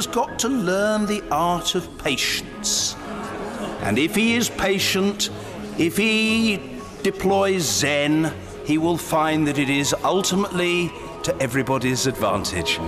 has got to learn the art of patience. And if he is patient, if he deploys Zen, he will find that it is ultimately to everybody's advantage.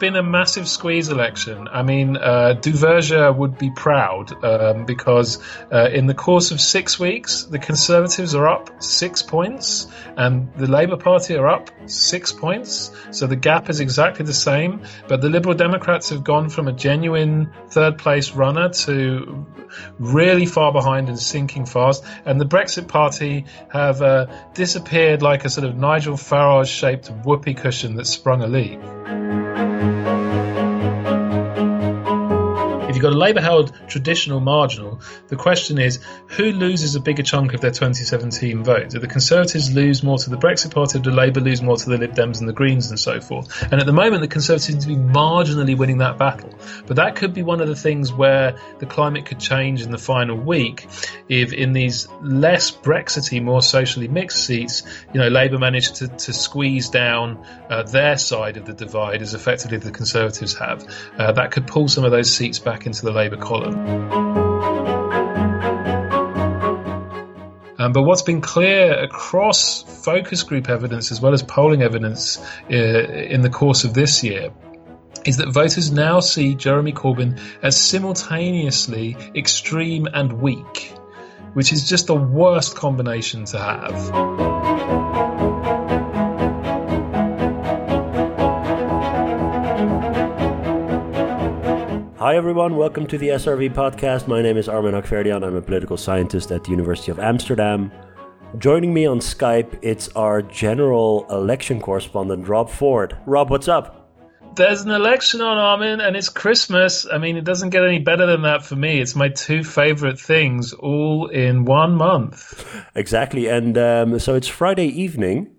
Been a massive squeeze election. I mean, uh, Duverger would be proud um, because uh, in the course of six weeks, the Conservatives are up six points and the Labour Party are up six points. So the gap is exactly the same. But the Liberal Democrats have gone from a genuine third place runner to really far behind and sinking fast. And the Brexit Party have uh, disappeared like a sort of Nigel Farage shaped whoopee cushion that sprung a leak. You've got a Labour held traditional marginal, the question is who loses a bigger chunk of their 2017 vote? Do the Conservatives lose more to the Brexit Party, do Labour lose more to the Lib Dems and the Greens and so forth? And at the moment, the Conservatives seem to be marginally winning that battle. But that could be one of the things where the climate could change in the final week if, in these less Brexity, more socially mixed seats, you know, Labour managed to, to squeeze down uh, their side of the divide as effectively the Conservatives have. Uh, that could pull some of those seats back into the Labour column. Um, but what's been clear across focus group evidence as well as polling evidence uh, in the course of this year is that voters now see Jeremy Corbyn as simultaneously extreme and weak, which is just the worst combination to have. Hi, everyone. Welcome to the SRV podcast. My name is Armin Hakhverdian. I'm a political scientist at the University of Amsterdam. Joining me on Skype, it's our general election correspondent, Rob Ford. Rob, what's up? There's an election on, Armin, and it's Christmas. I mean, it doesn't get any better than that for me. It's my two favorite things all in one month. Exactly. And um, so it's Friday evening,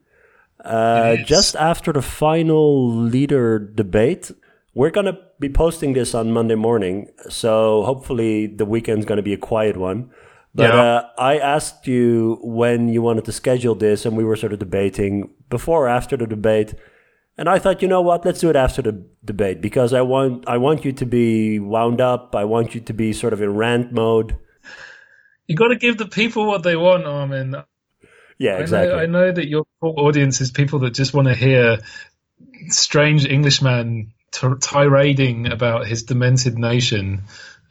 uh, just after the final leader debate. We're going to be posting this on Monday morning, so hopefully the weekend's going to be a quiet one. But Yeah. uh, I asked you when you wanted to schedule this, and we were sort of debating before or after the debate. And I thought, you know what? Let's do it after the debate because I want I want you to be wound up. I want you to be sort of in rant mode. You got to give the people what they want, Armin. Yeah, exactly. I know, I know that your core audience is people that just want to hear strange Englishman tirading about his demented nation.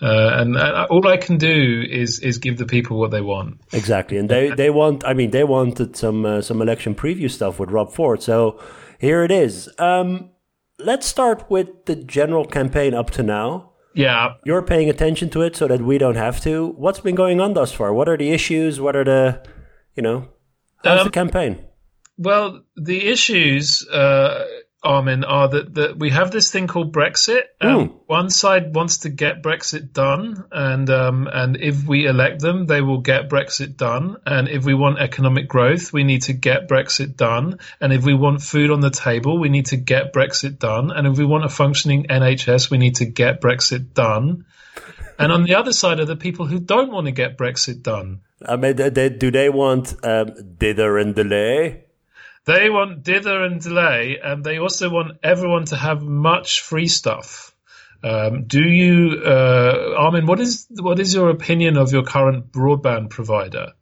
Uh, and uh, all I can do is is give the people what they want. Exactly, and they they want. I mean, they wanted some uh, some election preview stuff with Rob Ford. So here it is. Um, let's start with the general campaign up to now. Yeah, You're paying attention to it so that we don't have to. What's been going on thus far? What are the issues? What are the, you know, how's Um, the campaign? Well, the issues, uh, Armin, are that, that we have this thing called Brexit. Um, Hmm. One side wants to get Brexit done, and um, and if we elect them, they will get Brexit done. And if we want economic growth, we need to get Brexit done. And if we want food on the table, we need to get Brexit done. And if we want a functioning NHS, we need to get Brexit done. And on the other side are the people who don't want to get Brexit done. I mean, they, they, do they want um, dither and delay? They want dither and delay, and they also want everyone to have much free stuff. Um, do you, uh, Armin? What is what is your opinion of your current broadband provider?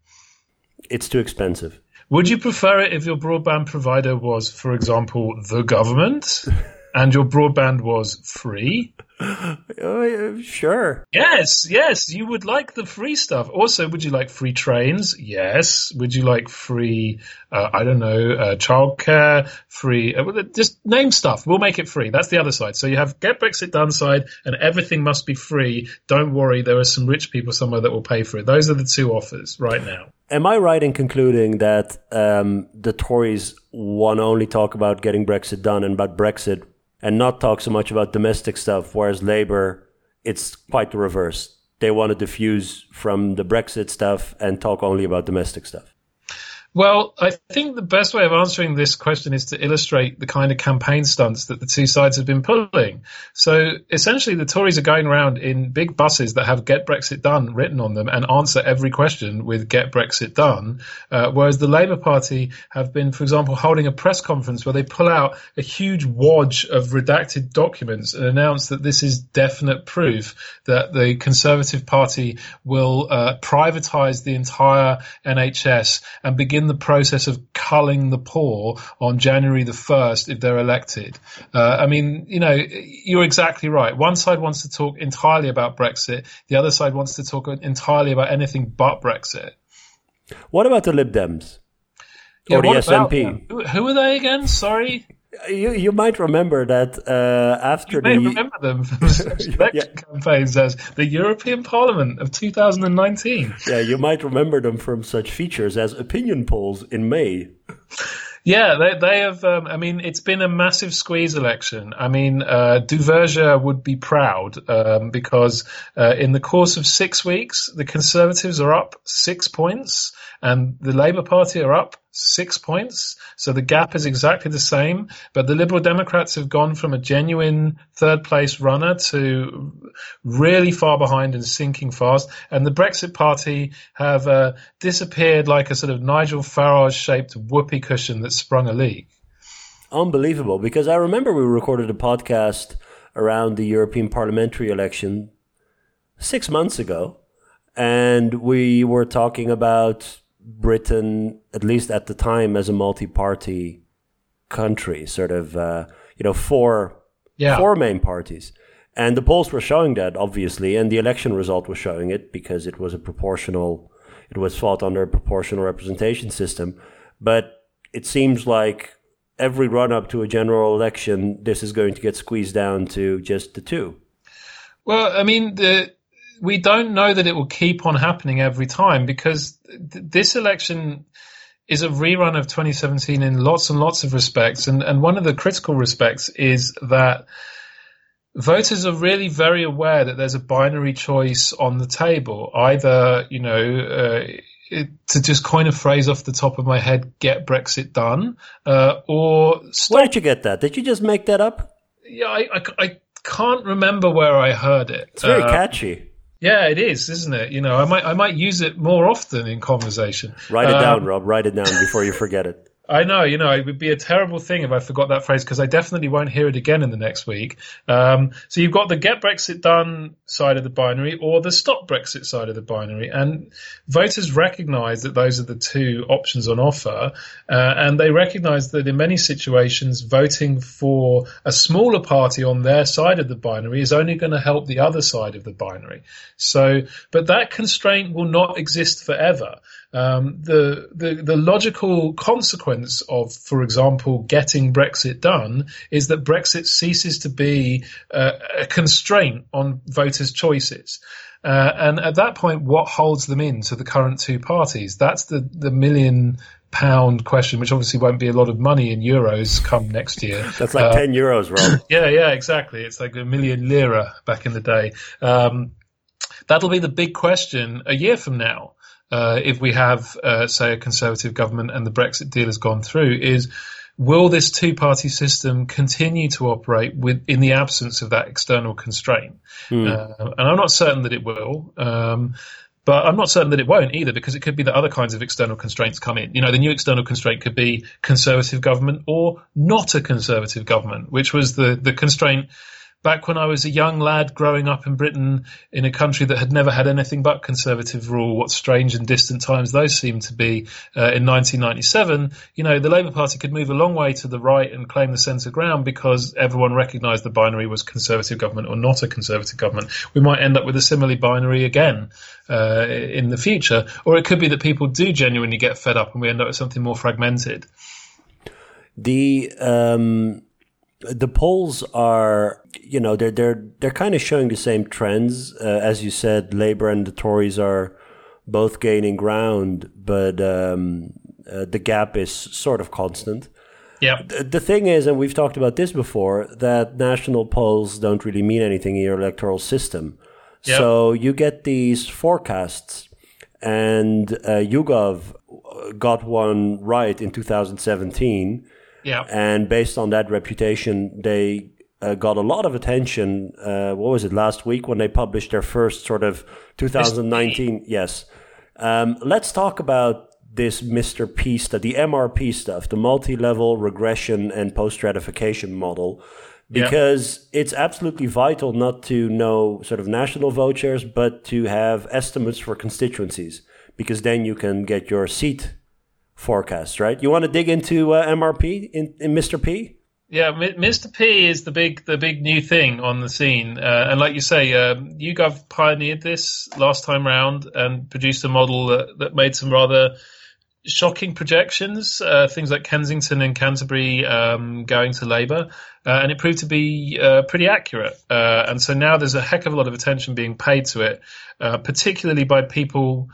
It's too expensive. Would you prefer it if your broadband provider was, for example, the government, and your broadband was free? Uh, sure. Yes, yes, you would like the free stuff. Also, would you like free trains? Yes. Would you like free, uh, I don't know, uh, childcare, free, uh, just name stuff. We'll make it free. That's the other side. So you have get Brexit done side and everything must be free. Don't worry. There are some rich people somewhere that will pay for it. Those are the two offers right now. Am I right in concluding that um, the Tories want to only talk about getting Brexit done and about Brexit and not talk so much about domestic stuff, whereas Labour, it's quite the reverse. They want to diffuse from the Brexit stuff and talk only about domestic stuff. Well, I think the best way of answering this question is to illustrate the kind of campaign stunts that the two sides have been pulling. So essentially, the Tories are going around in big buses that have Get Brexit Done written on them and answer every question with Get Brexit Done. Uh, whereas the Labour Party have been, for example, holding a press conference where they pull out a huge wodge of redacted documents and announce that this is definite proof that the Conservative Party will uh, privatise the entire NHS and begin the process of culling the poor on January the 1st if they're elected. Uh, I mean, you know, you're exactly right. One side wants to talk entirely about Brexit. The other side wants to talk entirely about anything but Brexit. What about the Lib Dems? Yeah, or the SNP? Who, who are they again? Sorry. You you might remember that uh, after you the may remember them from election Yeah. campaigns as the European Parliament of 2019. yeah you might remember them from such features as opinion polls in May. Yeah, they, they have. Um, I mean, it's been a massive squeeze election. I mean, uh, Duverger would be proud um, because uh, in the course of six weeks, the Conservatives are up six points and the Labour Party are up six points. So the gap is exactly the same. But the Liberal Democrats have gone from a genuine third place runner to really far behind and sinking fast. And the Brexit Party have uh, disappeared like a sort of Nigel Farage shaped whoopee cushion that sprung a leak. Unbelievable, because I remember we recorded a podcast around the European parliamentary election six months ago, and we were talking about Britain, at least at the time, as a multi-party country, sort of, uh, you know, four Yeah. four main parties. And the polls were showing that, obviously, and the election result was showing it because it was a proportional, it was fought under a proportional representation system. But it seems like every run up to a general election, this is going to get squeezed down to just the two. Well, I mean, the, we don't know that it will keep on happening every time because th- this election is a rerun of 2017 in lots and lots of respects. And, and one of the critical respects is that voters are really very aware that there's a binary choice on the table. Either, you know, uh, it, to just coin a phrase off the top of my head, get Brexit done, uh, or stop Where did you get that? Did you just make that up? yeah, I, I, I can't remember where I heard it. It's very Uh, catchy. Yeah, it is, isn't it? You know, I might I might use it more often in conversation. Write it Um, down, Rob. Write it down before you forget it. I know, you know, it would be a terrible thing if I forgot that phrase because I definitely won't hear it again in the next week. Um, so you've got the get Brexit done side of the binary or the stop Brexit side of the binary. And voters recognize that those are the two options on offer. Uh, and they recognize that in many situations, voting for a smaller party on their side of the binary is only going to help the other side of the binary. So, but that constraint will not exist forever. Um, the, the the logical consequence of, for example, getting Brexit done is that Brexit ceases to be uh, a constraint on voters' choices. Uh, and at that point, what holds them in to the current two parties? That's the, the million pound question, which obviously won't be a lot of money in euros come next year. That's like 10 euros, Rob. Yeah, yeah, exactly. It's like a million lira back in the day. Um, that'll be the big question a year from now. Uh, if we have, uh, say, a conservative government and the Brexit deal has gone through, is will this two-party system continue to operate with in the absence of that external constraint? Uh, and I'm not certain that it will. Um, but I'm not certain that it won't either, because it could be that other kinds of external constraints come in. You know, the new external constraint could be conservative government or not a conservative government, which was the, the constraint back when I was a young lad growing up in Britain in a country that had never had anything but conservative rule. What strange and distant times those seemed to be uh, in 1997. You know, the Labour Party could move a long way to the right and claim the centre ground because everyone recognised the binary was conservative government or not a conservative government. We might end up with a similarly binary again uh, in the future, or it could be that people do genuinely get fed up and we end up with something more fragmented. The um, the polls are, you know, they're they're they're kind of showing the same trends. Uh, as you said, Labour and the Tories are both gaining ground, but um, uh, the gap is sort of constant. Yeah. The, the thing is, and we've talked about this before, that national polls don't really mean anything in your electoral system. Yep. So you get these forecasts, and uh, YouGov got one right in 2017. Yeah. And based on that reputation, they uh, got a lot of attention. Uh, what was it last week when they published their first sort of 2019? Yes. Um, let's talk about this Mr. P stuff, the MRP stuff, the multi-level regression and post-stratification model, because yeah. it's absolutely vital not to know sort of national vote shares, but to have estimates for constituencies, because then you can get your seat forecasts, right? You want to dig into uh, MRP in, in Mr. P? Yeah, Mr. P is the big the big new thing on the scene, uh, and like you say, um, YouGov pioneered this last time round and produced a model that, that made some rather shocking projections, uh, things like Kensington and Canterbury um, going to Labour, uh, and it proved to be uh, pretty accurate. Uh, and so now there's a heck of a lot of attention being paid to it, uh, particularly by people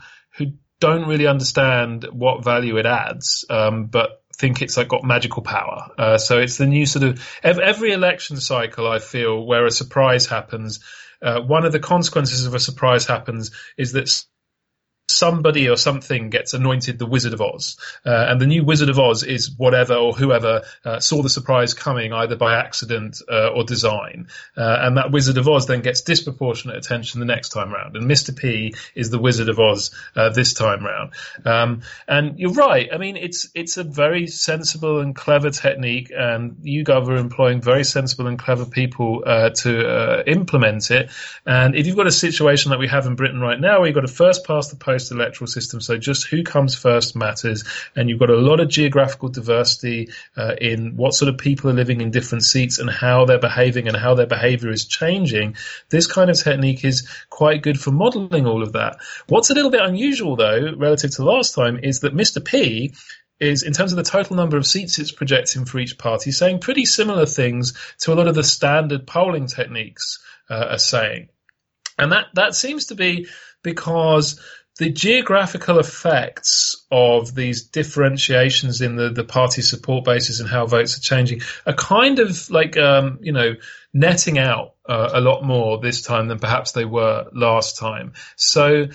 don't really understand what value it adds, um, but think it's like got magical power. Uh, so it's the new sort of every election cycle. I feel where a surprise happens. Uh, one of the consequences of a surprise happens is that somebody or something gets anointed the Wizard of Oz. Uh, and the new Wizard of Oz is whatever or whoever uh, saw the surprise coming either by accident uh, or design. Uh, and that Wizard of Oz then gets disproportionate attention the next time round. And Mr. P is the Wizard of Oz uh, this time round. Um, and you're right. I mean, it's, it's a very sensible and clever technique and YouGov are employing very sensible and clever people uh, to implement it. And if you've got a situation that we have in Britain right now where you've got to first pass the post post electoral system. So just who comes first matters. And you've got a lot of geographical diversity uh, in what sort of people are living in different seats and how they're behaving and how their behavior is changing. This kind of technique is quite good for modeling all of that. What's a little bit unusual though, relative to last time, is that Mr. P is in terms of the total number of seats it's projecting for each party, saying pretty similar things to a lot of the standard polling techniques uh, are saying. And that, that seems to be because the geographical effects of these differentiations in the, the party support bases and how votes are changing are kind of like, um, you know, netting out uh, a lot more this time than perhaps they were last time. So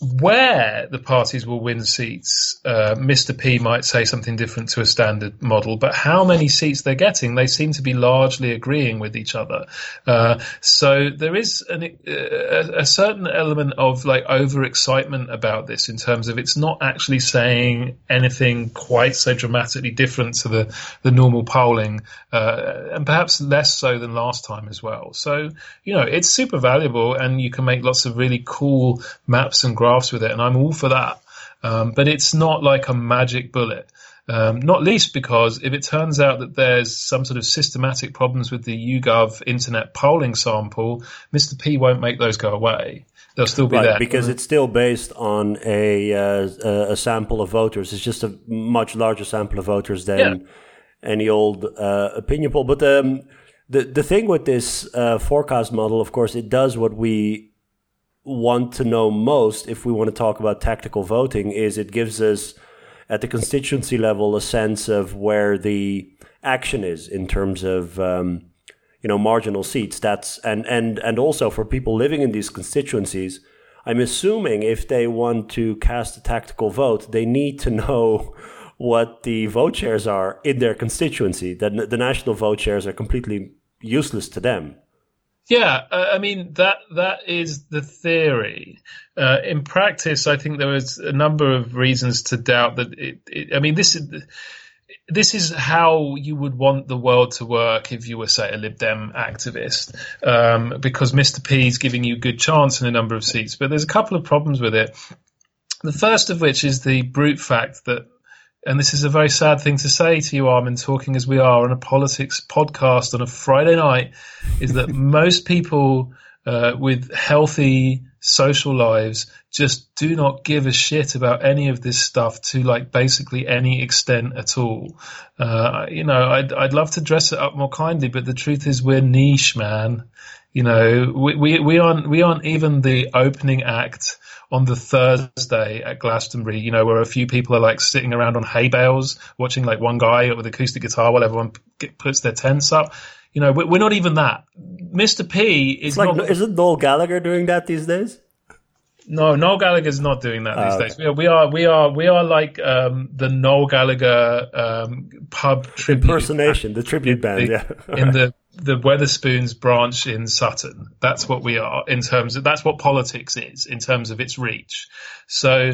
where the parties will win seats, uh, Mr. P might say something different to a standard model, but how many seats they're getting, they seem to be largely agreeing with each other. Uh, so there is an, a, a, certain element of like overexcitement about this in terms of it's not actually saying anything quite so dramatically different to the, the normal polling, uh, and perhaps less so than last time as well. So, you know, it's super valuable and you can make lots of really cool maps and graphs with it, and I'm all for that. Um, but it's not like a magic bullet. Um, not least because if it turns out that there's some sort of systematic problems with the YouGov internet polling sample, Mr. P won't make those go away. They'll still be right, there because it's still based on a uh, a sample of voters. It's just a much larger sample of voters than yeah. any old uh, opinion poll. But um, the the thing with this uh, forecast model, of course, it does what we want to know most if we want to talk about tactical voting is it gives us at the constituency level a sense of where the action is in terms of um, you know marginal seats. That's and and and also for people living in these constituencies i'm assuming if they want to cast a tactical vote they need to know what the vote shares are in their constituency. That the national vote shares are completely useless to them yeah, I mean that that is the theory. Uh, in practice, I think there was a number of reasons to doubt that. It, it, I mean, this is this is how you would want the world to work if you were, say, a Lib Dem activist, um, because Mr. P is giving you good chance in a number of seats. But there's a couple of problems with it. The first of which is the brute fact that and this is a very sad thing to say to you, Armin, talking as we are on a politics podcast on a Friday night, is that most people uh, with healthy social lives just do not give a shit about any of this stuff to like basically any extent at all. Uh, you know, I'd, I'd love to dress it up more kindly, but the truth is we're niche, man. You know, we, we, we aren't, we aren't even the opening act on the Thursday at Glastonbury, you know, where a few people are like sitting around on hay bales watching like one guy with acoustic guitar while everyone puts their tents up. You know, we're not even that. Mr. P is it's like, not, isn't Noel Gallagher doing that these days? No, Noel Gallagher's not doing that these oh, days. We are, we are, we are, we are like um, the Noel Gallagher um, pub tribute impersonation, the tribute band, the, yeah, in the the Wetherspoons branch in Sutton. That's what we are in terms of that's what politics is in terms of its reach. So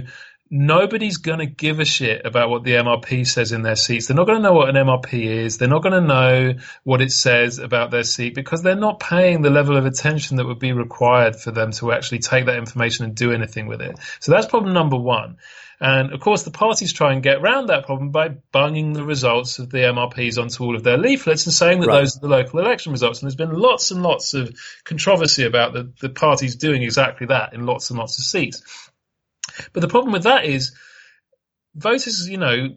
nobody's going to give a shit about what the MRP says in their seats. They're not going to know what an MRP is. They're not going to know what it says about their seat because they're not paying the level of attention that would be required for them to actually take that information and do anything with it. So that's problem number one. And of course, the parties try and get around that problem by bunging the results of the MRPs onto all of their leaflets and saying that right. those are the local election results. And there's been lots and lots of controversy about the, the parties doing exactly that in lots and lots of seats. But the problem with that is voters, you know,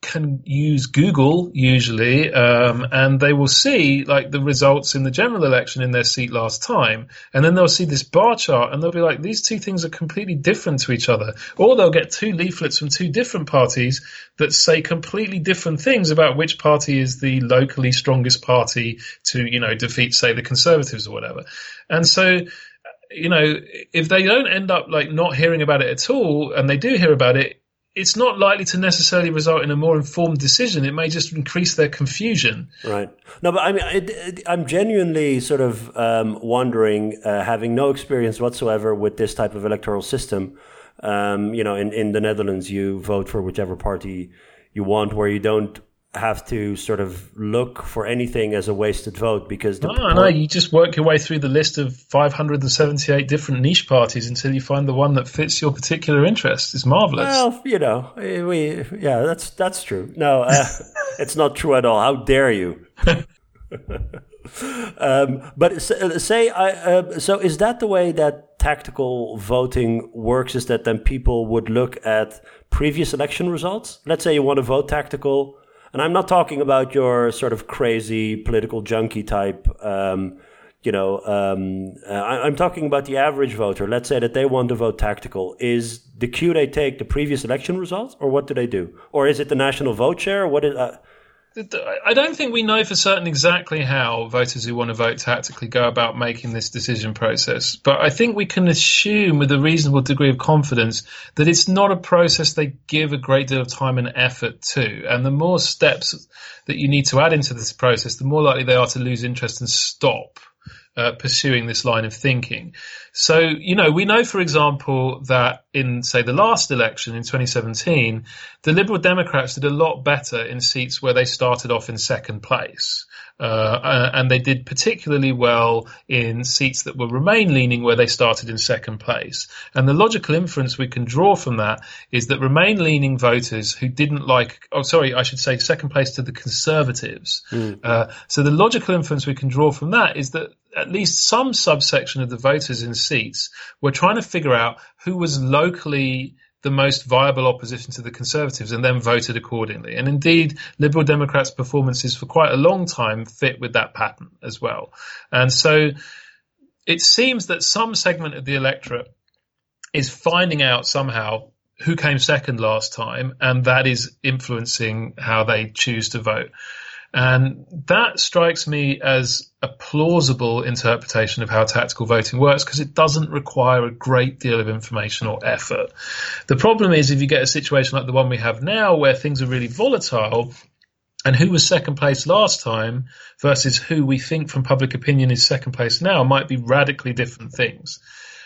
can use Google usually, um, and they will see like the results in the general election in their seat last time, and then they'll see this bar chart, and they'll be like, these two things are completely different to each other, or they'll get two leaflets from two different parties that say completely different things about which party is the locally strongest party to, you know, defeat, say, the Conservatives or whatever, and so you know, if they don't end up like not hearing about it at all, and they do hear about it, it's not likely to necessarily result in a more informed decision. It may just increase their confusion. Right. No, but I mean, it, it, I'm genuinely sort of um, wondering, uh, having no experience whatsoever with this type of electoral system. Um, you know, in, in the Netherlands, you vote for whichever party you want, where you don't have to sort of look for anything as a wasted vote because the no, no, you just work your way through the list of 578 different niche parties until you find the one that fits your particular interest. It's marvelous. Well, you know, we yeah, that's that's true. No, uh, it's not true at all. How dare you? um, but uh, say, I, uh, so is that the way that tactical voting works? Is that then people would look at previous election results? Let's say you want to vote tactical and I'm not talking about your sort of crazy political junkie type. Um, you know, um, uh, I, am talking about the average voter. Let's say that they want to vote tactical. Is the cue they take the previous election results, or what do they do? Or is it the national vote share? What is? Uh, I don't think we know for certain exactly how voters who want to vote tactically go about making this decision process, but I think we can assume with a reasonable degree of confidence that it's not a process they give a great deal of time and effort to. And the more steps that you need to add into this process, the more likely they are to lose interest and stop uh, pursuing this line of thinking. So, you know, we know, for example, that in, say, the last election in 2017, the Liberal Democrats did a lot better in seats where they started off in second place. Uh, uh, and they did particularly well in seats that were Remain leaning where they started in second place. And the logical inference we can draw from that is that Remain leaning voters who didn't like, oh, sorry, I should say second place to the Conservatives. Mm. Uh, so the logical inference we can draw from that is that at least some subsection of the voters in seats were trying to figure out who was locally the most viable opposition to the Conservatives and then voted accordingly. And indeed, Liberal Democrats' performances for quite a long time fit with that pattern as well. And so it seems that some segment of the electorate is finding out somehow who came second last time, and that is influencing how they choose to vote. And that strikes me as a plausible interpretation of how tactical voting works because it doesn't require a great deal of information or effort. The problem is if you get a situation like the one we have now where things are really volatile, and who was second place last time versus who we think from public opinion is second place now might be radically different things.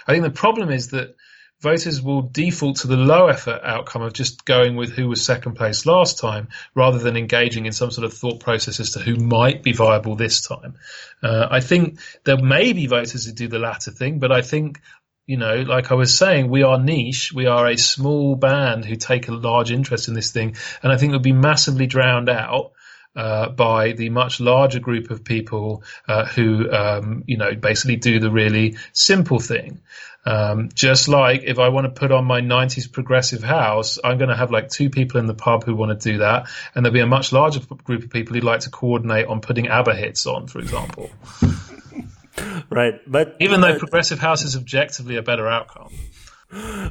I think the problem is that voters will default to the low effort outcome of just going with who was second place last time rather than engaging in some sort of thought process as to who might be viable this time. Uh, I think there may be voters who do the latter thing, but I think you know, like I was saying, we are niche. We are a small band who take a large interest in this thing. And I think it would be massively drowned out uh, by the much larger group of people uh, who, um, you know, basically do the really simple thing. Um, just like if I want to put on my 90s progressive house, I'm going to have like two people in the pub who want to do that. And there'll be a much larger group of people who'd like to coordinate on putting ABBA hits on, for example. right. But even though uh, progressive house is objectively a better outcome.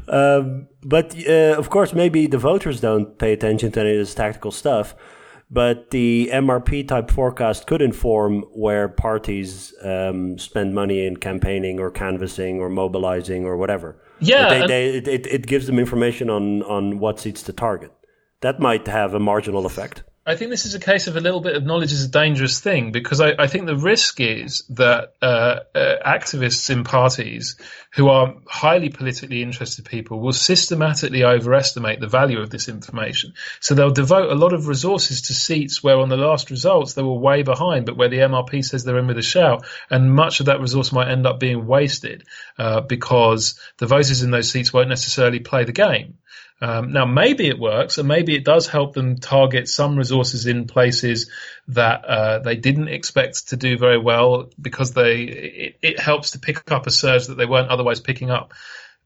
Um, but uh, of course, maybe the voters don't pay attention to any of this tactical stuff but the MRP type forecast could inform where parties um, spend money in campaigning or canvassing or mobilizing or whatever. Yeah, They, they, it, it, it gives them information on, on what seats to target. That might have a marginal effect. I think this is a case of a little bit of knowledge is a dangerous thing because I, I think the risk is that uh, uh, activists in parties who are highly politically interested people will systematically overestimate the value of this information. So they'll devote a lot of resources to seats where on the last results they were way behind, but where the MRP says they're in with a shout, and much of that resource might end up being wasted uh, because the voters in those seats won't necessarily play the game. Um, now, maybe it works, and maybe it does help them target some resources in places that uh, they didn't expect to do very well because they it, it helps to pick up a surge that they weren't otherwise picking up.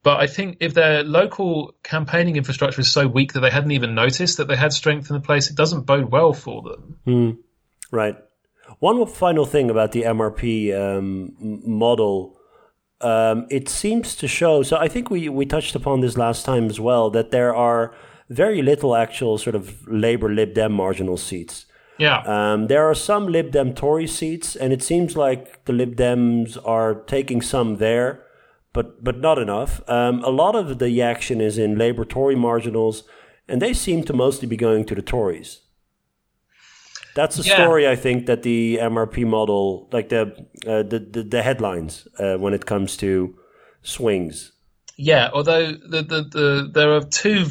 But I think if their local campaigning infrastructure is so weak that they hadn't even noticed that they had strength in the place, it doesn't bode well for them. Right. One final thing about the MRP um, model. Um, it seems to show. So I think we, we touched upon this last time as well that there are very little actual sort of Labour Lib Dem marginal seats. Yeah. Um, there are some Lib Dem Tory seats, and it seems like the Lib Dems are taking some there, but but not enough. Um, a lot of the action is in Labour Tory marginals, and they seem to mostly be going to the Tories. That's the Yeah. story I think that the MRP model, like the uh, the, the the headlines uh, when it comes to swings. Yeah, although the, the, the there are two.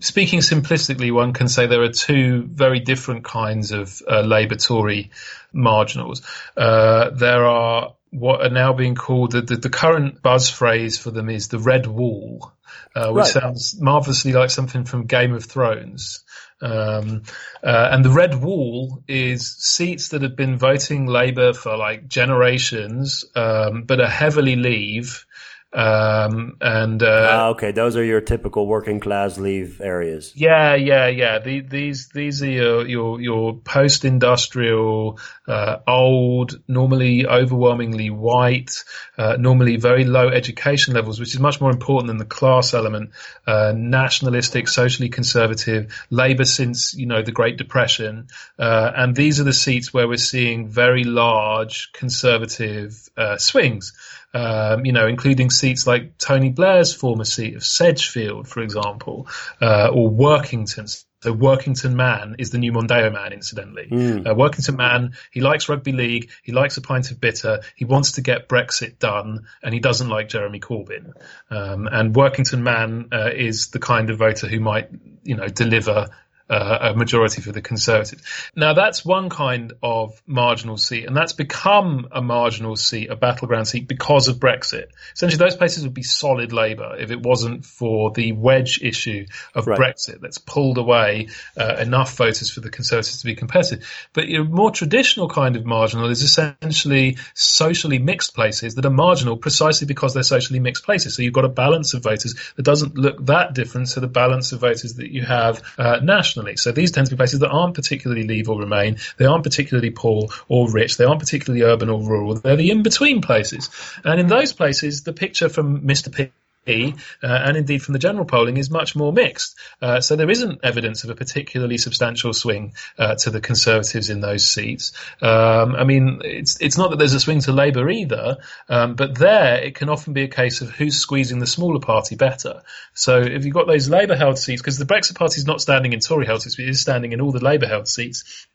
Speaking simplistically, one can say there are two very different kinds of uh, Labour Tory marginals. Uh, there are what are now being called the, the, the current buzz phrase for them is the red wall, uh, which Right. sounds marvelously like something from Game of Thrones. Um, uh, and the red wall is seats that have been voting Labour for like generations, um, but are heavily Leave. Um, and uh, Ah, okay, those are your typical working class leave areas. yeah, yeah, yeah. The, these these are your your, your post industrial, uh, old, normally overwhelmingly white, uh, normally very low education levels, which is much more important than the class element. Uh, nationalistic, socially conservative, Labour since you know the Great Depression, uh, and these are the seats where we're seeing very large conservative uh, swings um, you know, including seats like Tony Blair's former seat of Sedgefield, for example, uh, or Workington. So Workington Man is the new Mondeo Man, incidentally. Uh, Workington Man, he likes rugby league, he likes a pint of bitter, he wants to get Brexit done, and he doesn't like Jeremy Corbyn. Um, and Workington Man uh, is the kind of voter who might, you know, deliver uh, a majority for the Conservatives. Now that's one kind of marginal seat, and that's become a marginal seat, a battleground seat, because of Brexit. Essentially, those places would be solid Labour if it wasn't for the wedge issue of Right. Brexit that's pulled away uh, enough voters for the Conservatives to be competitive. But your more traditional kind of marginal is essentially socially mixed places that are marginal precisely because they're socially mixed places. So you've got a balance of voters that doesn't look that different to the balance of voters that you have uh, nationally. So these tend to be places that aren't particularly Leave or Remain. They aren't particularly poor or rich. They aren't particularly urban or rural. They're the in-between places. And in those places, the picture from Mr. P uh, and indeed from the general polling is much more mixed. Uh, so there isn't evidence of a particularly substantial swing uh, to the Conservatives in those seats. Um, I mean, it's it's not that there's a swing to Labour either, um, but there it can often be a case of who's squeezing the smaller party better. So if you've got those Labour-held seats, because the Brexit Party is not standing in Tory-held seats, but it is standing in all the Labour-held seats.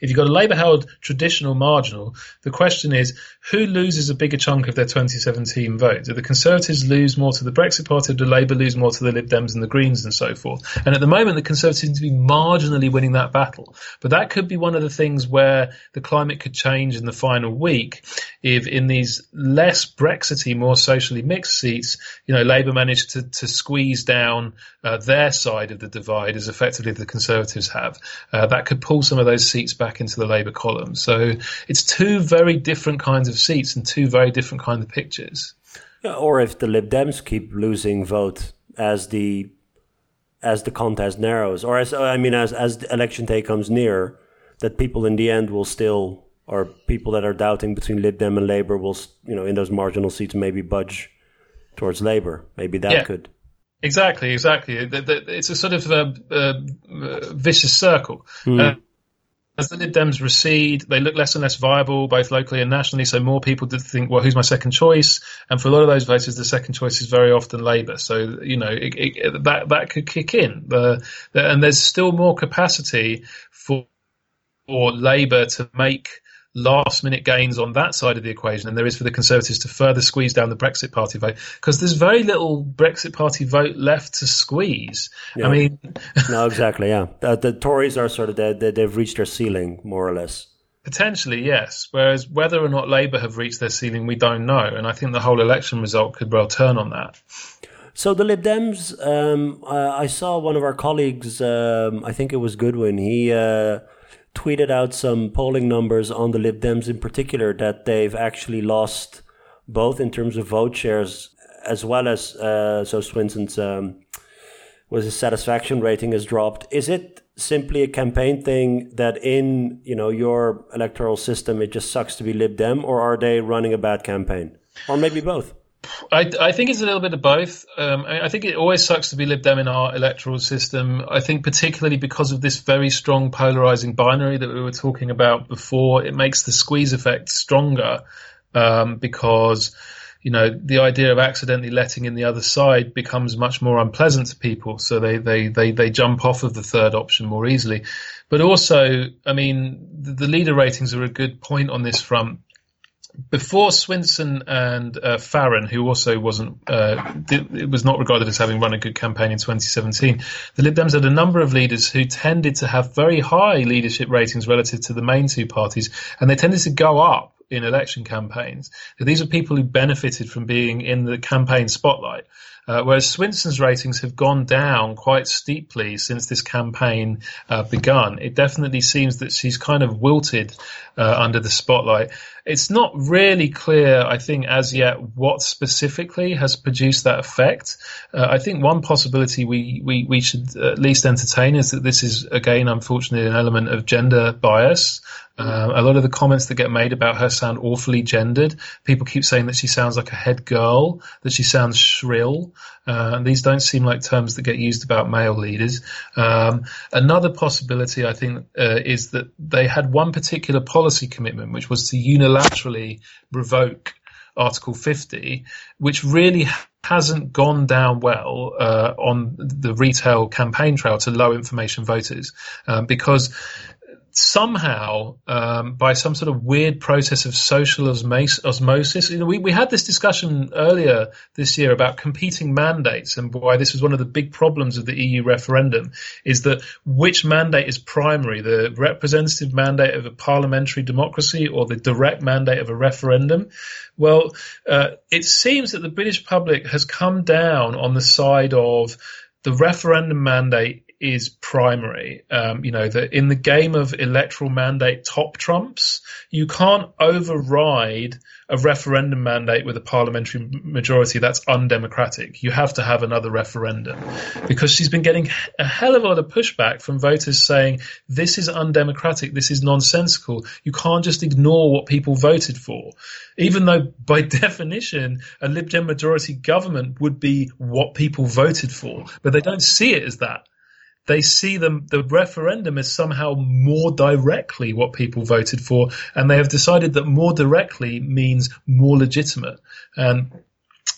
If you've got a Labour held traditional marginal, the question is who loses a bigger chunk of their 2017 vote? Do the Conservatives lose more to the Brexit Party, or do Labour lose more to the Lib Dems and the Greens and so forth? And at the moment, the Conservatives seem to be marginally winning that battle. But that could be one of the things where the climate could change in the final week if in these less Brexity, more socially mixed seats, you know, Labour managed to, to squeeze down uh, their side of the divide as effectively the Conservatives have. Uh, that could pull some of those seats back into the Labour column. So it's two very different kinds of seats and two very different kinds of pictures. Yeah, or if the Lib Dems keep losing vote as the as the contest narrows, or as I mean, as as election day comes near, that people in the end will still, or people that are doubting between Lib Dem and Labour will, you know, in those marginal seats maybe budge towards Labour. Maybe that Yeah. could. Exactly, exactly. It's a sort of a, uh, uh, vicious circle. Uh, as the Lib Dems recede, they look less and less viable, both locally and nationally. So more people think, well, who's my second choice? And for a lot of those voters, the second choice is very often Labour. So you know it, it, that that could kick in. And there's still more capacity for for Labour to make last minute gains on that side of the equation than there is for the Conservatives to further squeeze down the Brexit Party vote because there's very little Brexit Party vote left to squeeze. Yeah. I mean, no, exactly, yeah. The, the Tories are sort of they, they've reached their ceiling more or less. Potentially, yes. Whereas whether or not Labour have reached their ceiling, we don't know, and I think the whole election result could well turn on that. So the Lib Dems, um, I saw one of our colleagues. Um, I think it was Goodwin. He uh, tweeted out some polling numbers on the Lib Dems in particular that they've actually lost both in terms of vote shares as well as uh, so Swinson's um, was his satisfaction rating has dropped. Is it simply a campaign thing that in you know your electoral system it just sucks to be Lib Dem, or are they running a bad campaign, or maybe both? I, I, think it's a little bit of both. Um, I, I, think it always sucks to be Lib Dem in our electoral system. I think particularly because of this very strong polarizing binary that we were talking about before, it makes the squeeze effect stronger um, because you know the idea of accidentally letting in the other side becomes much more unpleasant to people. So they they they they jump off of the third option more easily. But also, I mean, the, the leader ratings are a good point on this front before Swinson and uh, Farron, who also wasn't, uh, it was not regarded as having run a good campaign in 2017, the Lib Dems had a number of leaders who tended to have very high leadership ratings relative to the main two parties, and they tended to go up in election campaigns. So these are people who benefited from being in the campaign spotlight. Uh, whereas Swinson's ratings have gone down quite steeply since this campaign uh, begun. It definitely seems that she's kind of wilted uh, under the spotlight. It's not really clear, I think, as yet what specifically has produced that effect. Uh, I think one possibility we, we, we should at least entertain is that this is, again, unfortunately, an element of gender bias. Uh, a lot of the comments that get made about her sound awfully gendered. People keep saying that she sounds like a head girl, that she sounds shrill. Uh, these don't seem like terms that get used about male leaders. Um, another possibility, I think, uh, is that they had one particular policy commitment, which was to unilaterally revoke Article 50, which really hasn't gone down well uh, on the retail campaign trail to low information voters um, because somehow, um, by some sort of weird process of social osmosis, you know, we, we had this discussion earlier this year about competing mandates and why this was one of the big problems of the EU referendum is that which mandate is primary, the representative mandate of a parliamentary democracy or the direct mandate of a referendum. Well, uh, it seems that the British public has come down on the side of the referendum mandate is primary. Um, you know, that in the game of electoral mandate top trumps, you can't override a referendum mandate with a parliamentary majority that's undemocratic. You have to have another referendum because she's been getting a hell of a lot of pushback from voters saying this is undemocratic, this is nonsensical. You can't just ignore what people voted for. Even though by definition a Lib Dem majority government would be what people voted for, but they don't see it as that they see them, the referendum as somehow more directly what people voted for, and they have decided that more directly means more legitimate. And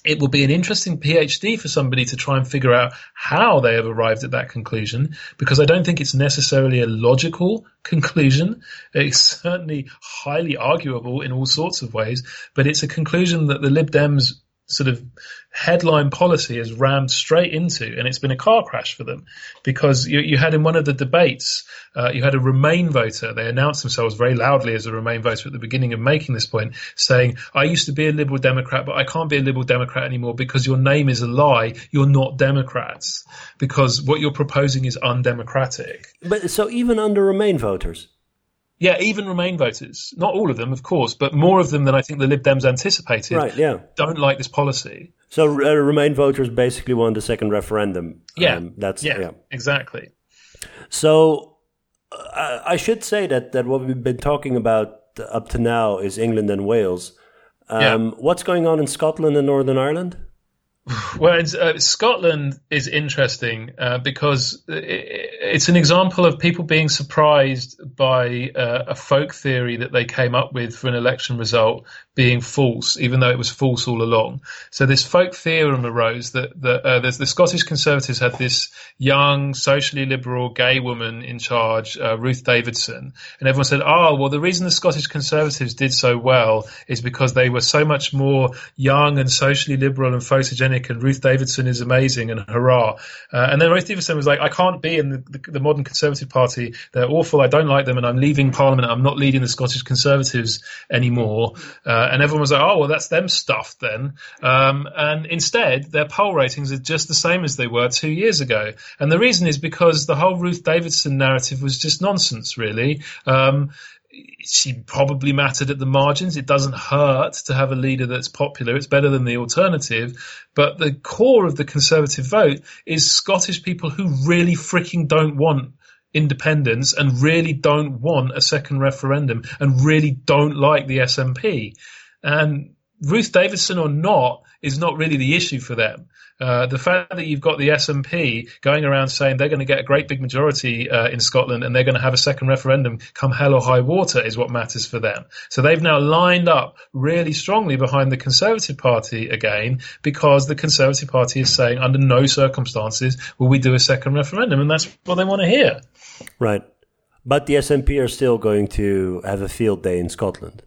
it will be an interesting PhD for somebody to try and figure out how they have arrived at that conclusion, because I don't think it's necessarily a logical conclusion. It's certainly highly arguable in all sorts of ways, but it's a conclusion that the Lib Dems sort of headline policy has rammed straight into, and it's been a car crash for them because you, you had in one of the debates, uh, you had a Remain voter. They announced themselves very loudly as a Remain voter at the beginning of making this point, saying, "I used to be a Liberal Democrat, but I can't be a Liberal Democrat anymore because your name is a lie. You're not Democrats because what you're proposing is undemocratic." But so even under Remain voters. Yeah, even Remain voters, not all of them, of course, but more of them than I think the Lib Dems anticipated, right, yeah. don't like this policy. So uh, Remain voters basically won the second referendum. Yeah, um, that's yeah, yeah, exactly. So uh, I should say that that what we've been talking about up to now is England and Wales. Um, yeah. What's going on in Scotland and Northern Ireland? Well, uh, Scotland is interesting uh, because it, it's an example of people being surprised by uh, a folk theory that they came up with for an election result being false, even though it was false all along. So this folk theorem arose that, uh, the Scottish Conservatives had this young, socially liberal gay woman in charge, uh, Ruth Davidson, and everyone said, "Oh, well, the reason the Scottish Conservatives did so well is because they were so much more young and socially liberal and photogenic, and Ruth Davidson is amazing and hurrah." Uh, and then Ruth Davidson was like, "I can't be in the, the, the modern Conservative Party. They're awful. I don't like them, and I'm leaving Parliament. I'm not leading the Scottish Conservatives anymore." Uh, and everyone was like, "Oh, well, that's them stuff then." Um, and instead, their poll ratings are just the same as they were two years ago. And the reason is because the whole Ruth Davidson narrative was just nonsense, really. Um, she probably mattered at the margins. It doesn't hurt to have a leader that's popular. It's better than the alternative. But the core of the Conservative vote is Scottish people who really freaking don't want independence and really don't want a second referendum and really don't like the SNP. And Ruth Davidson or not is not really the issue for them. Uh, the fact that you've got the SNP going around saying they're going to get a great big majority uh, in Scotland and they're going to have a second referendum come hell or high water is what matters for them. So they've now lined up really strongly behind the Conservative Party again because the Conservative Party is saying under no circumstances will we do a second referendum, and that's what they want to hear. Right. But the SNP are still going to have a field day in Scotland.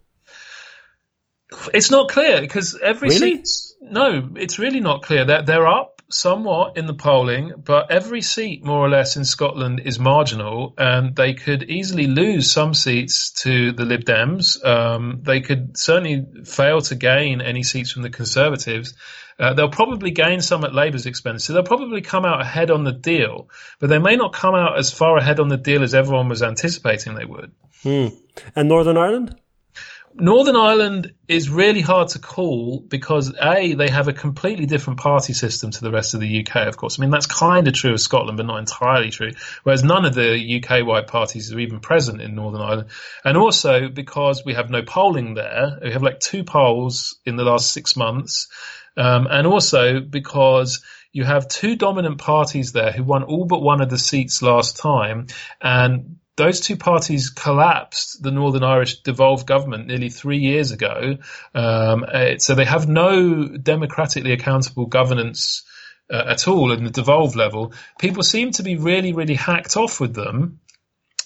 It's not clear because every really? seat. No, it's really not clear. They're, they're up somewhat in the polling, but every seat, more or less, in Scotland is marginal, and they could easily lose some seats to the Lib Dems. Um, they could certainly fail to gain any seats from the Conservatives. Uh, they'll probably gain some at Labour's expense. So they'll probably come out ahead on the deal, but they may not come out as far ahead on the deal as everyone was anticipating they would. Hmm. And Northern Ireland? Northern Ireland is really hard to call because a they have a completely different party system to the rest of the UK. Of course, I mean that's kind of true of Scotland, but not entirely true. Whereas none of the UK wide parties are even present in Northern Ireland, and also because we have no polling there, we have like two polls in the last six months, um, and also because you have two dominant parties there who won all but one of the seats last time, and those two parties collapsed the Northern Irish devolved government nearly three years ago. Um, so they have no democratically accountable governance uh, at all in the devolved level. People seem to be really, really hacked off with them.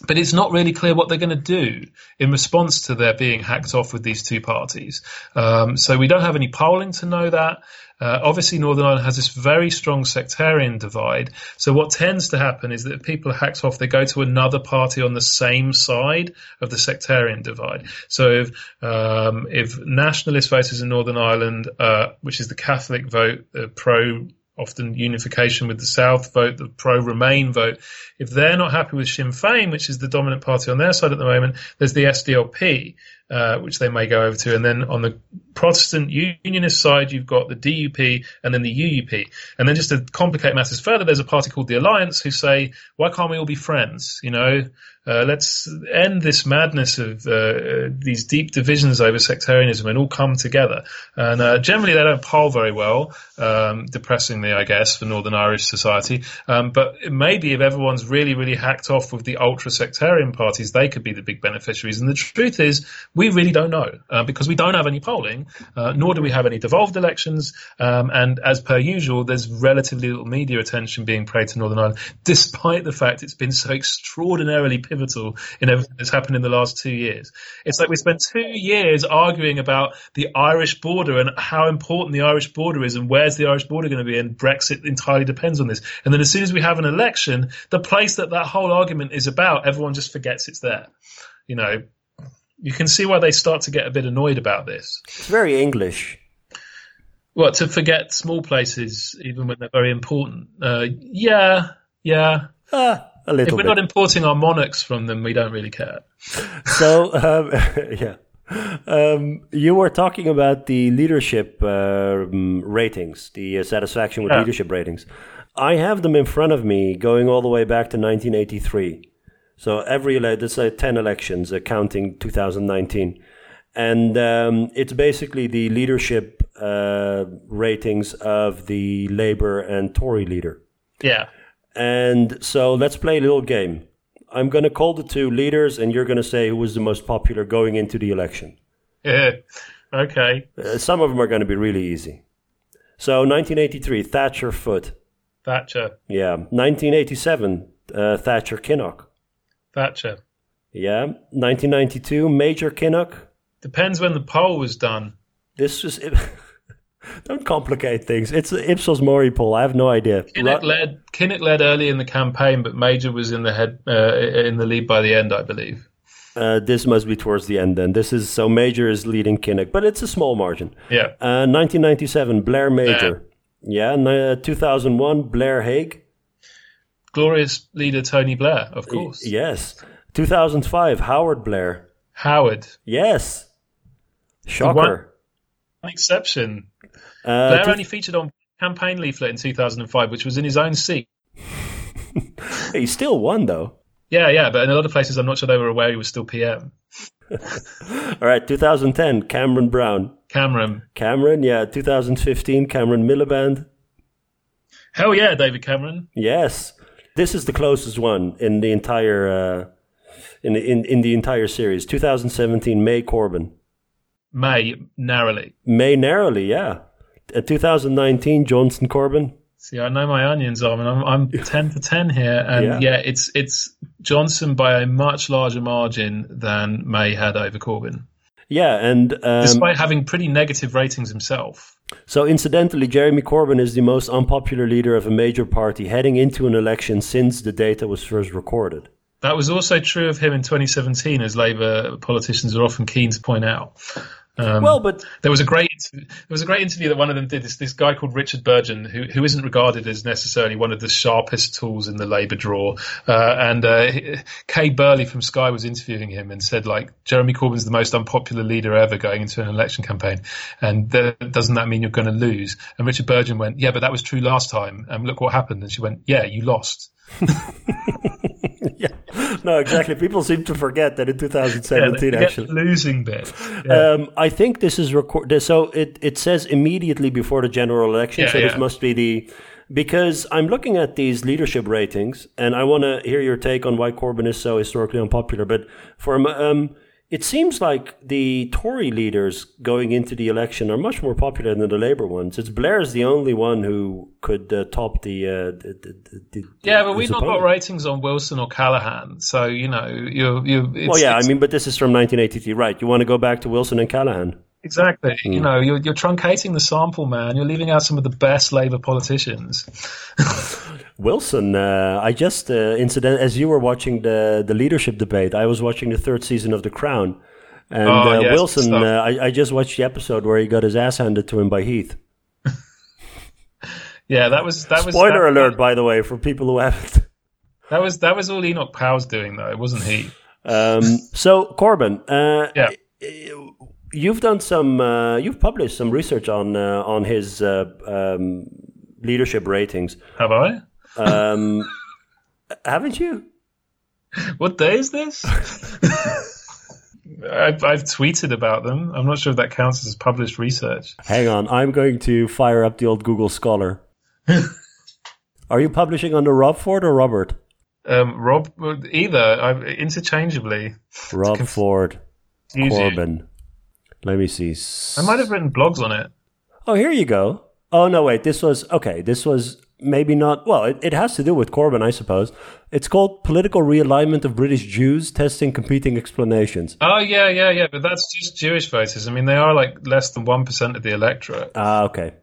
But it's not really clear what they're going to do in response to their being hacked off with these two parties. Um, so we don't have any polling to know that. Uh, obviously, Northern Ireland has this very strong sectarian divide. So what tends to happen is that if people are hacked off, they go to another party on the same side of the sectarian divide. So if um, if nationalist voters in Northern Ireland, uh, which is the Catholic vote, uh, pro often unification with the South vote, the pro Remain vote. If they're not happy with Sinn Féin, which is the dominant party on their side at the moment, there's the SDLP, uh, which they may go over to. And then on the Protestant Unionist side, you've got the DUP and then the UUP. And then just to complicate matters further, there's a party called the Alliance who say, why can't we all be friends? You know, uh, let's end this madness of uh, these deep divisions over sectarianism and all come together. And uh, generally, they don't poll very well, um, depressingly, I guess, for Northern Irish society. Um, but maybe if everyone's really, really hacked off with the ultra sectarian parties, they could be the big beneficiaries. And the truth is, we really don't know uh, because we don't have any polling, uh, nor do we have any devolved elections. Um, and as per usual, there's relatively little media attention being paid to Northern Ireland, despite the fact it's been so extraordinarily pivotal in everything that's happened in the last two years. It's like we spent two years arguing about the Irish border and how important the Irish border is and where's the Irish border going to be, and Brexit entirely depends on this. And then as soon as we have an election, the place that that whole argument is about, everyone just forgets it's there. You know, you can see why they start to get a bit annoyed about this. It's very English. Well, to forget small places, even when they're very important. Uh, yeah, yeah. Ah, a little. If we're bit. not importing our monarchs from them, we don't really care. so um, yeah. Um, you were talking about the leadership uh, ratings, the uh, satisfaction with Yeah. leadership ratings. I have them in front of me, going all the way back to 1983. So every let's say 10 elections, counting 2019, and um, it's basically the leadership uh, ratings of the Labour and Tory leader. Yeah. And so let's play a little game. I'm going to call the two leaders, and you're going to say who was the most popular going into the election. Yeah. Okay. Uh, some of them are going to be really easy. So 1983, Thatcher Foot. Thatcher. Yeah. 1987, uh, Thatcher Kinnock. Thatcher. Yeah. 1992, Major Kinnock. Depends when the poll was done. This was. Don't complicate things. It's the Ipsos Mori poll. I have no idea. Kinnock Ru- led. Kinnock led early in the campaign, but Major was in the head uh, in the lead by the end, I believe. Uh, this must be towards the end then. This is so Major is leading Kinnock, but it's a small margin. Yeah. Uh, 1997, Blair Major. Yeah. n- uh, 2001, Blair Hague. Glorious leader Tony Blair, of course. Yes. 2005, Howard Blair. Howard. Yes. Shocker. An exception. Uh, Blair only featured on campaign leaflet in 2005, which was in his own seat. he still won though. Yeah, yeah, but in a lot of places, I'm not sure they were aware he was still PM. All right, 2010, Cameron Brown. Cameron. Cameron, yeah. 2015, Cameron Miliband. Hell yeah, David Cameron. Yes, this is the closest one in the entire uh, in, the, in in the entire series. 2017, May Corbyn. May, narrowly. May narrowly, yeah. Uh, 2019, Johnson Corbyn. See, I know my onions, Armin. I'm, I'm 10 to 10 here. And Yeah. yeah. it's it's Johnson by a much larger margin than May had over Corbyn, Yeah, and um, despite having pretty negative ratings himself. so incidentally, Jeremy Corbyn is the most unpopular leader of a major party heading into an election since the data was first recorded. That was also true of him in 2017, as Labour politicians are often keen to point out. Um, Well, but There was a great there was a great interview that one of them did. This this guy called Richard Burgon, who who isn't regarded as necessarily one of the sharpest tools in the Labour drawer. Uh, and uh, Kay Burley from Sky was interviewing him and said like Jeremy Corbyn's the most unpopular leader ever going into an election campaign, and th- doesn't that mean you're going to lose? And Richard Burgon went, yeah, but that was true last time, and look what happened. And she went, yeah, you lost. yeah, no, exactly. People seem to forget that in 2017, they get actually. losing bit. Yeah. Um, I think this is record. So it, it says immediately before the general election. Yeah, so this must be the because I'm looking at these leadership ratings, and I want to hear your take on why Corbyn is so historically unpopular. But for um, it seems like the Tory leaders going into the election are much more popular than the Labour ones. It's Blair's the only one who could uh, top the, uh, the, the, the yeah, but we've his not got ratings on Wilson or Callaghan, so you know you're you. Well, yeah, I mean, but this is from 1983, right? You want to go back to Wilson and Callaghan? Exactly. Hmm. You know, you're, you're truncating the sample, man. You're leaving out some of the best Labour politicians. Wilson, uh, I just uh, incident as you were watching the the leadership debate, I was watching the third season of The Crown, and Oh, uh, yes, Wilson, uh, I, I just watched the episode where he got his ass handed to him by Heath. Yeah, that was that was Spoiler that, alert, by the way, for people who haven't. That was that was all Enoch Powell's doing, though. It wasn't he. Um, so Corbyn, uh, Yeah. You've done some, uh, you've published some research on uh, on his uh, um, leadership ratings, Have I? um, haven't you? What day is this? I've, I've tweeted about them. I'm not sure if that counts as published research. Hang on, I'm going to fire up the old Google Scholar. Are you publishing under Rob Ford or Robert? Um, Rob, either I've, interchangeably. Rob Ford, Easy. Let me see. I might have written blogs on it. Oh, here you go. Oh no, wait. This was okay. This was maybe not. Well, it, it has to do with Corbyn, I suppose. It's called "Political Realignment of British Jews: Testing Competing Explanations." Oh yeah, yeah, yeah. But that's just Jewish voters. I mean, they are like less than one percent of the electorate. Ah, okay.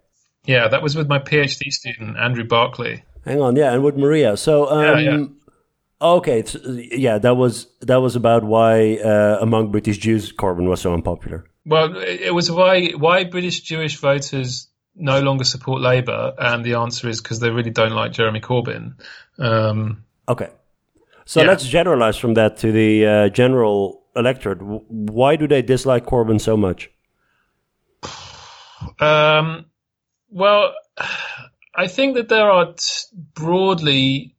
Yeah, that was with my PhD student Andrew Barclay. Hang on. Yeah, and with Maria. So, um, Yeah, yeah. okay. yeah, that was that was about why uh, among British Jews Corbyn was so unpopular. Well, it was why why British Jewish voters no longer support Labour, and the answer is because they really don't like Jeremy Corbyn. Um, Okay. So Yeah. let's generalize from that to the uh, general electorate. Why do they dislike Corbyn so much? um, well, I think that there are t- broadly,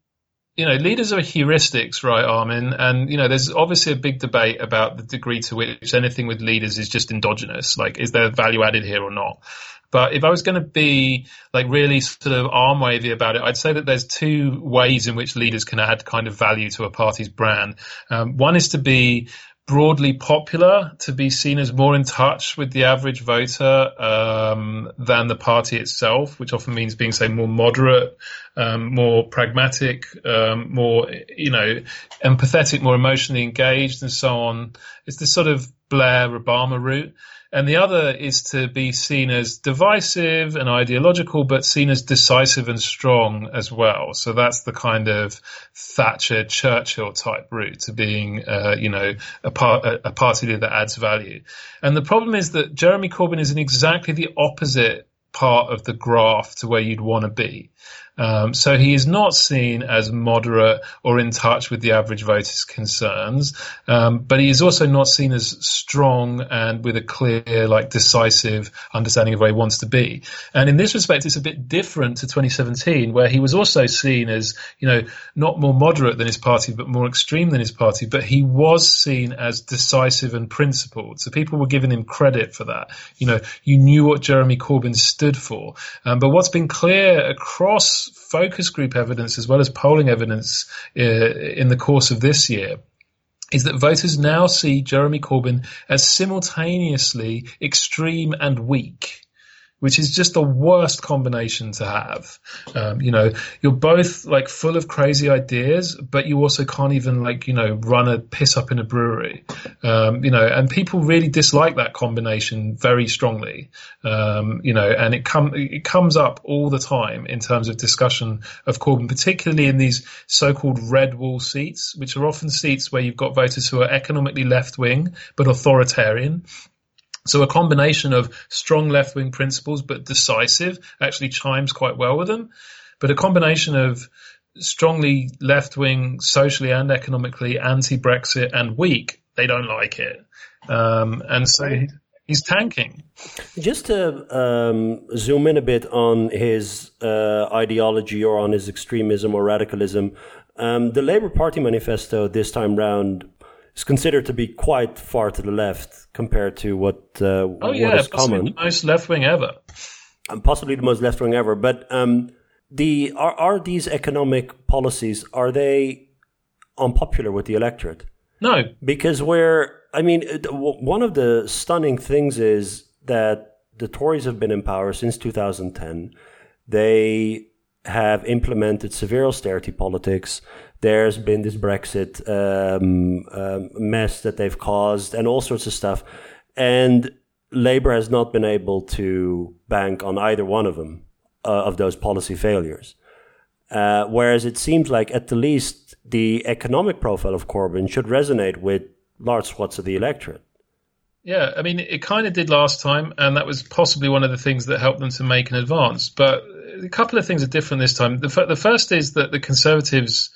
you know, leaders are heuristics, right, Armin? And, you know, there's obviously a big debate about the degree to which anything with leaders is just endogenous. Like, is there value added here or not? But if I was going to be like really sort of arm wavy about it, I'd say that there's two ways in which leaders can add kind of value to a party's brand. Um, one is to be broadly popular, to be seen as more in touch with the average voter um, than the party itself, which often means being, say, more moderate, um, more pragmatic, um, more, you know, empathetic, more emotionally engaged, and so on. It's this sort of Blair Obama route and the other is to be seen as divisive and ideological, but seen as decisive and strong as well. So that's the kind of Thatcher Churchill type route to being, uh, you know, a, par- a party leader that adds value. And the problem is that Jeremy Corbyn is in exactly the opposite part of the graph to where you'd want to be. Um, so he is not seen as moderate or in touch with the average voter's concerns, um, but he is also not seen as strong and with a clear, like decisive understanding of where he wants to be. And in this respect, it's a bit different to 2017, where he was also seen as, you know, not more moderate than his party, but more extreme than his party. But he was seen as decisive and principled. So people were giving him credit for that. You know, you knew what Jeremy Corbyn stood for. Um, but what's been clear across focus group evidence as well as polling evidence uh, in the course of this year is that voters now see Jeremy Corbyn as simultaneously extreme and weak which is just the worst combination to have. Um, you know, you're both like full of crazy ideas, but you also can't even like, you know, run a piss up in a brewery. Um, you know, and people really dislike that combination very strongly. Um, you know, and it come, it comes up all the time in terms of discussion of Corbyn, particularly in these so-called red wall seats, which are often seats where you've got voters who are economically left wing, but authoritarian so a combination of strong left wing principles but decisive actually chimes quite well with them. But a combination of strongly left wing, socially and economically anti Brexit and weak, they don't like it. Um, and so he's tanking. Just to um, zoom in a bit on his uh, ideology or on his extremism or radicalism, um, the Labour Party manifesto this time round is considered to be quite far to the left compared to what uh, oh what yeah, is common. the most left wing ever, and possibly the most left wing ever. But um, the are are these economic policies are they unpopular with the electorate? No, because where I mean, one of the stunning things is that the Tories have been in power since 2010. They have implemented severe austerity politics there's been this Brexit um, um, mess that they've caused and all sorts of stuff. And Labour has not been able to bank on either one of them, uh, of those policy failures. Uh, whereas it seems like at the least the economic profile of Corbyn should resonate with large swaths of the electorate. Yeah, I mean, it kind of did last time, and that was possibly one of the things that helped them to make an advance. But a couple of things are different this time. The, f- the first is that the Conservatives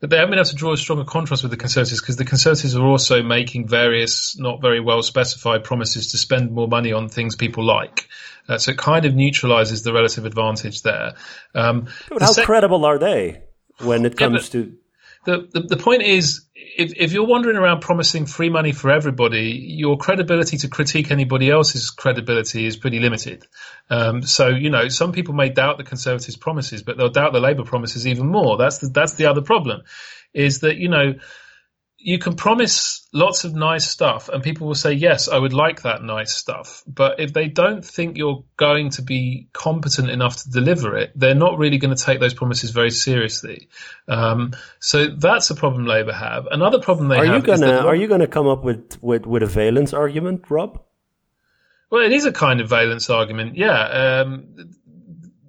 but they haven't been able to draw a stronger contrast with the Conservatives because the Conservatives are also making various not very well specified promises to spend more money on things people like. Uh, so it kind of neutralizes the relative advantage there. Um, how sec- credible are they when it comes yeah, to the, the, the point is, if, if you're wandering around promising free money for everybody, your credibility to critique anybody else's credibility is pretty limited. Um, so, you know, some people may doubt the Conservatives' promises, but they'll doubt the Labour promises even more. That's the, that's the other problem is that, you know, you can promise lots of nice stuff and people will say, yes, I would like that nice stuff. But if they don't think you're going to be competent enough to deliver it, they're not really going to take those promises very seriously. Um, so that's a problem Labour have. Another problem they are have you gonna, Are you going to come up with, with, with a valence argument, Rob? Well, it is a kind of valence argument, yeah. Um,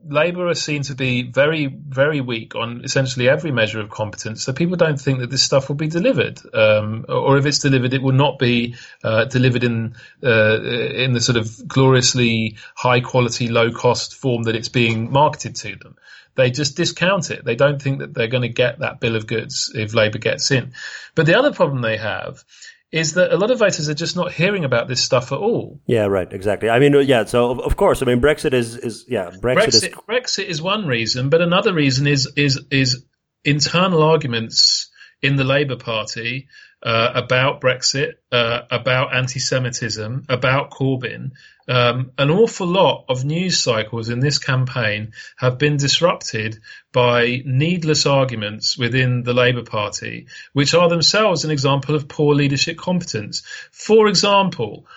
Labour are seen to be very, very weak on essentially every measure of competence. So people don't think that this stuff will be delivered, um, or if it's delivered, it will not be uh, delivered in uh, in the sort of gloriously high quality, low cost form that it's being marketed to them. They just discount it. They don't think that they're going to get that bill of goods if Labour gets in. But the other problem they have is that a lot of voters are just not hearing about this stuff at all. Yeah, right, exactly. I mean, uh, yeah. So of course, I mean, Brexit is is yeah, Brexit, Brexit is Brexit is one reason, but another reason is is is internal arguments in the Labour Party uh, about Brexit, uh, about anti-Semitism, about Corbyn. Um, an awful lot of news cycles in this campaign have been disrupted by needless arguments within the Labour Party, which are themselves an example of poor leadership competence. For example,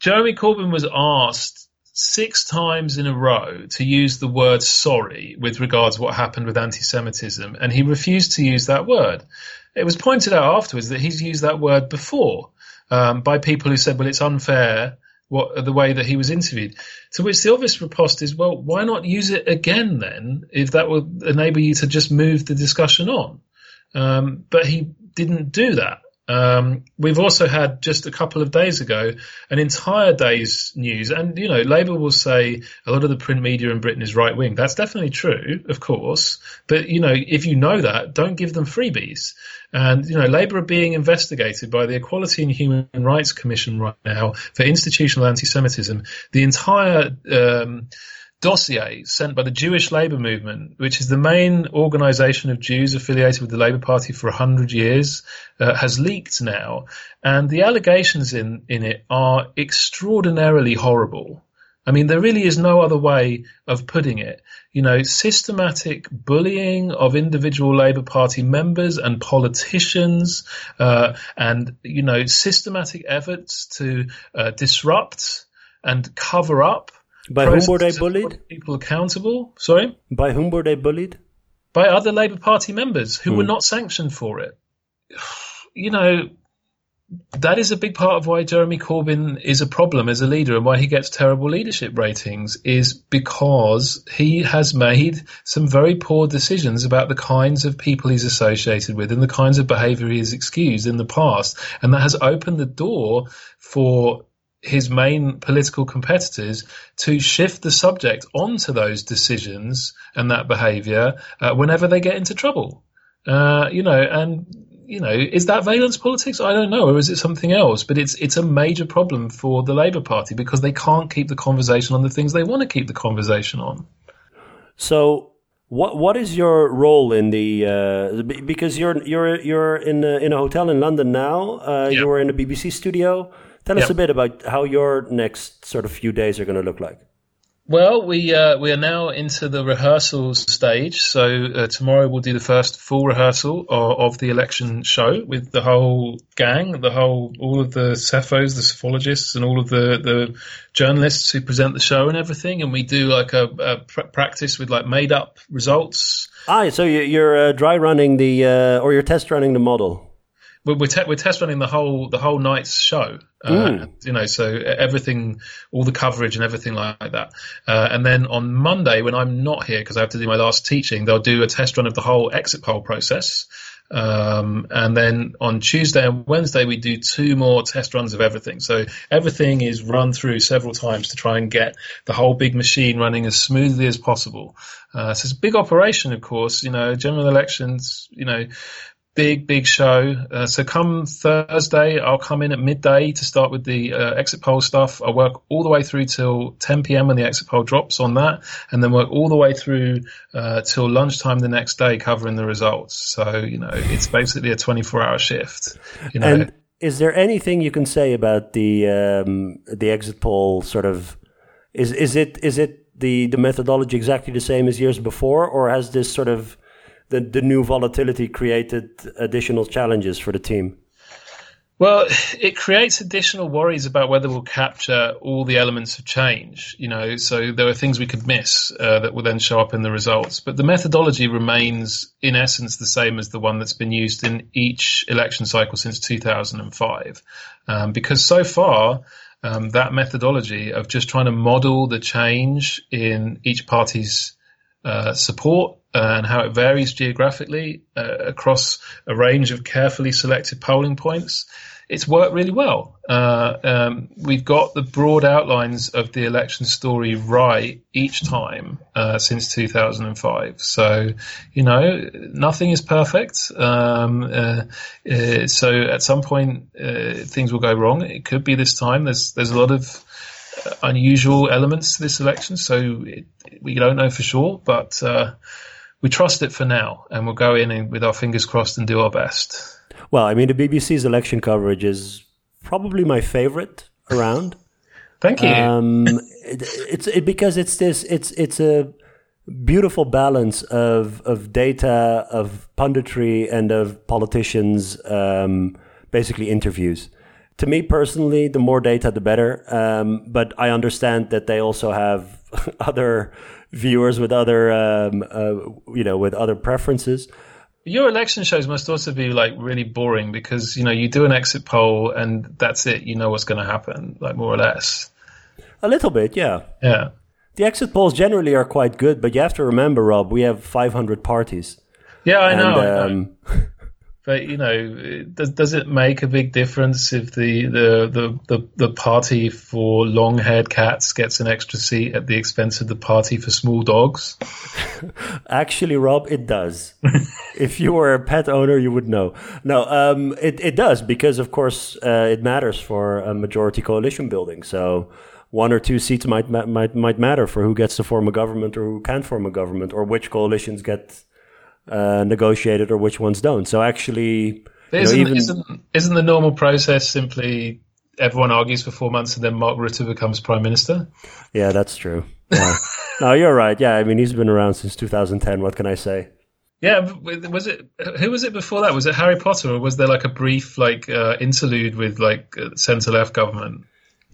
Jeremy Corbyn was asked six times in a row to use the word sorry with regards to what happened with anti Semitism, and he refused to use that word. It was pointed out afterwards that he's used that word before um, by people who said, well, it's unfair what the way that he was interviewed. To which the obvious riposte is, well, why not use it again then, if that would enable you to just move the discussion on? Um, but he didn't do that. Um, we've also had just a couple of days ago an entire day's news, and you know, Labour will say a lot of the print media in Britain is right wing. That's definitely true, of course. But you know, if you know that, don't give them freebies. And you know, Labour are being investigated by the Equality and Human Rights Commission right now for institutional anti-Semitism. The entire um, dossier sent by the Jewish Labour Movement, which is the main organisation of Jews affiliated with the Labour Party for 100 years, uh, has leaked now. And the allegations in, in it are extraordinarily horrible. I mean, there really is no other way of putting it. You know, systematic bullying of individual Labour Party members and politicians, uh, and, you know, systematic efforts to uh, disrupt and cover up by whom were they bullied? People accountable. Sorry. By whom were they bullied? By other Labour Party members who hmm. were not sanctioned for it. You know, that is a big part of why Jeremy Corbyn is a problem as a leader and why he gets terrible leadership ratings is because he has made some very poor decisions about the kinds of people he's associated with and the kinds of behaviour he has excused in the past. And that has opened the door for his main political competitors to shift the subject onto those decisions and that behaviour uh, whenever they get into trouble. Uh, you know, and you know, is that valence politics? I don't know, or is it something else? But it's it's a major problem for the Labour Party because they can't keep the conversation on the things they want to keep the conversation on. So. What what is your role in the uh, because you're you're you're in a, in a hotel in London now uh, yep. you're in a BBC studio Tell us a bit about how your next sort of few days are going to look like. Well, we uh, we are now into the rehearsal stage. So uh, tomorrow we'll do the first full rehearsal of, of, the election show with the whole gang, the whole all of the cephos, the psephologists, and all of the, the journalists who present the show and everything. And we do like a, a pr- practice with like made up results. Ah, so you're uh, dry running the uh, or you're test running the model we're we're, te- we're, test running the whole the whole night's show. Uh, you know, so everything, all the coverage and everything like that. Uh, and then on Monday, when I'm not here because I have to do my last teaching, they'll do a test run of the whole exit poll process. Um, and then on Tuesday and Wednesday, we do two more test runs of everything. So everything is run through several times to try and get the whole big machine running as smoothly as possible. Uh, so it's a big operation, of course. You know, general elections, you know, big, big show. Uh, so come Thursday, I'll come in at midday to start with the uh, exit poll stuff. I work all the way through till 10 p.m. when the exit poll drops on that, and then work all the way through uh, till lunchtime the next day covering the results. So you know, it's basically a 24-hour shift. You know. And is there anything you can say about the um, the exit poll sort of? Is is it is it the the methodology exactly the same as years before, or has this sort of the, the new volatility created additional challenges for the team? Well, it creates additional worries about whether we'll capture all the elements of change. You know, so there are things we could miss uh, that will then show up in the results. But the methodology remains, in essence, the same as the one that's been used in each election cycle since 2005. Um, because so far, um, that methodology of just trying to model the change in each party's uh, support and how it varies geographically uh, across a range of carefully selected polling points. It's worked really well. Uh, um, we've got the broad outlines of the election story right each time uh, since 2005. So, you know, nothing is perfect. Um, uh, uh, so at some point, uh, things will go wrong. It could be this time. There's there's a lot of unusual elements to this election, so it, we don't know for sure, but we trust it for now, and we'll go in and, with our fingers crossed and do our best. Well, I mean, the BBC's election coverage is probably my favorite around. Thank you. Um, it, it's it, because it's this it's it's a beautiful balance of of data, of punditry, and of politicians. Um, basically, interviews. To me personally, the more data, the better. Um, but I understand that they also have other viewers with other um, uh, you know with other preferences. Your election shows must also be like really boring because you know you do an exit poll and that's it. You know what's going to happen, like more or less. A little bit, yeah. Yeah. The exit polls generally are quite good, but you have to remember, Rob, we have 500 parties. Yeah, I know. And, I know. But you know, does does it make a big difference if the the the the, the party for long-haired cats gets an extra seat at the expense of the party for small dogs? Actually, Rob, it does. if you were a pet owner, you would know. No, um, it, it does because, of course, uh, it matters for a majority coalition building. So one or two seats might might might matter for who gets to form a government or who can't form a government or which coalitions get uh, negotiated or which ones don't. So actually, you know, Isn't, even isn't isn't the normal process simply everyone argues for four months and then Mark Rutte becomes prime minister? yeah, that's true. Yeah. no, you're right. Yeah, I mean, he's been around since 2010. What can I say? Yeah, was it who was it before that? Was it Harry Potter, or was there like a brief like uh, interlude with like uh, centre left government?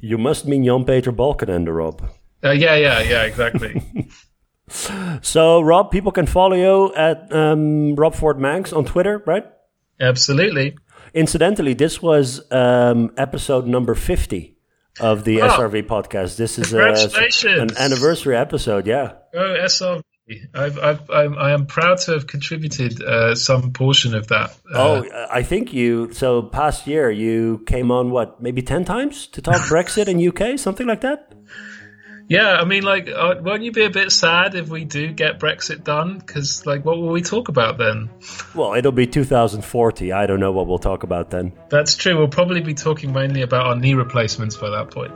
You must mean Jan Peter Balkenende, Rob. Uh, yeah, yeah, yeah, exactly. So, Rob, people can follow you at um, Rob Ford Mancs on Twitter, right? Absolutely. Incidentally, this was um, episode number 50 of the Oh. SRV podcast. This is Congratulations. an anniversary episode, yeah. Oh, SRV. I've, I've, I'm, I am proud to have contributed uh, some portion of that. Uh, Oh, I think you, so past year, you came on what, maybe 10 times to talk Brexit in UK, something like that? Yeah. I mean, like, uh, won't you be a bit sad if we do get Brexit done? Because, like, what will we talk about then? Well, it'll be 2040. I don't know what we'll talk about then. That's true. We'll probably be talking mainly about our knee replacements by that point.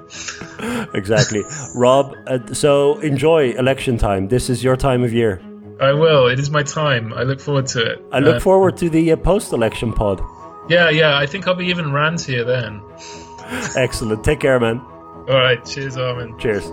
Exactly. Rob, uh, so enjoy election time. This is your time of year. I will. It is my time. I look forward to it. I look Uh, forward to the uh, post election pod. Yeah, yeah. I think I'll be even rantier then. Excellent. Take care, man. All right. Cheers, Armin. Cheers.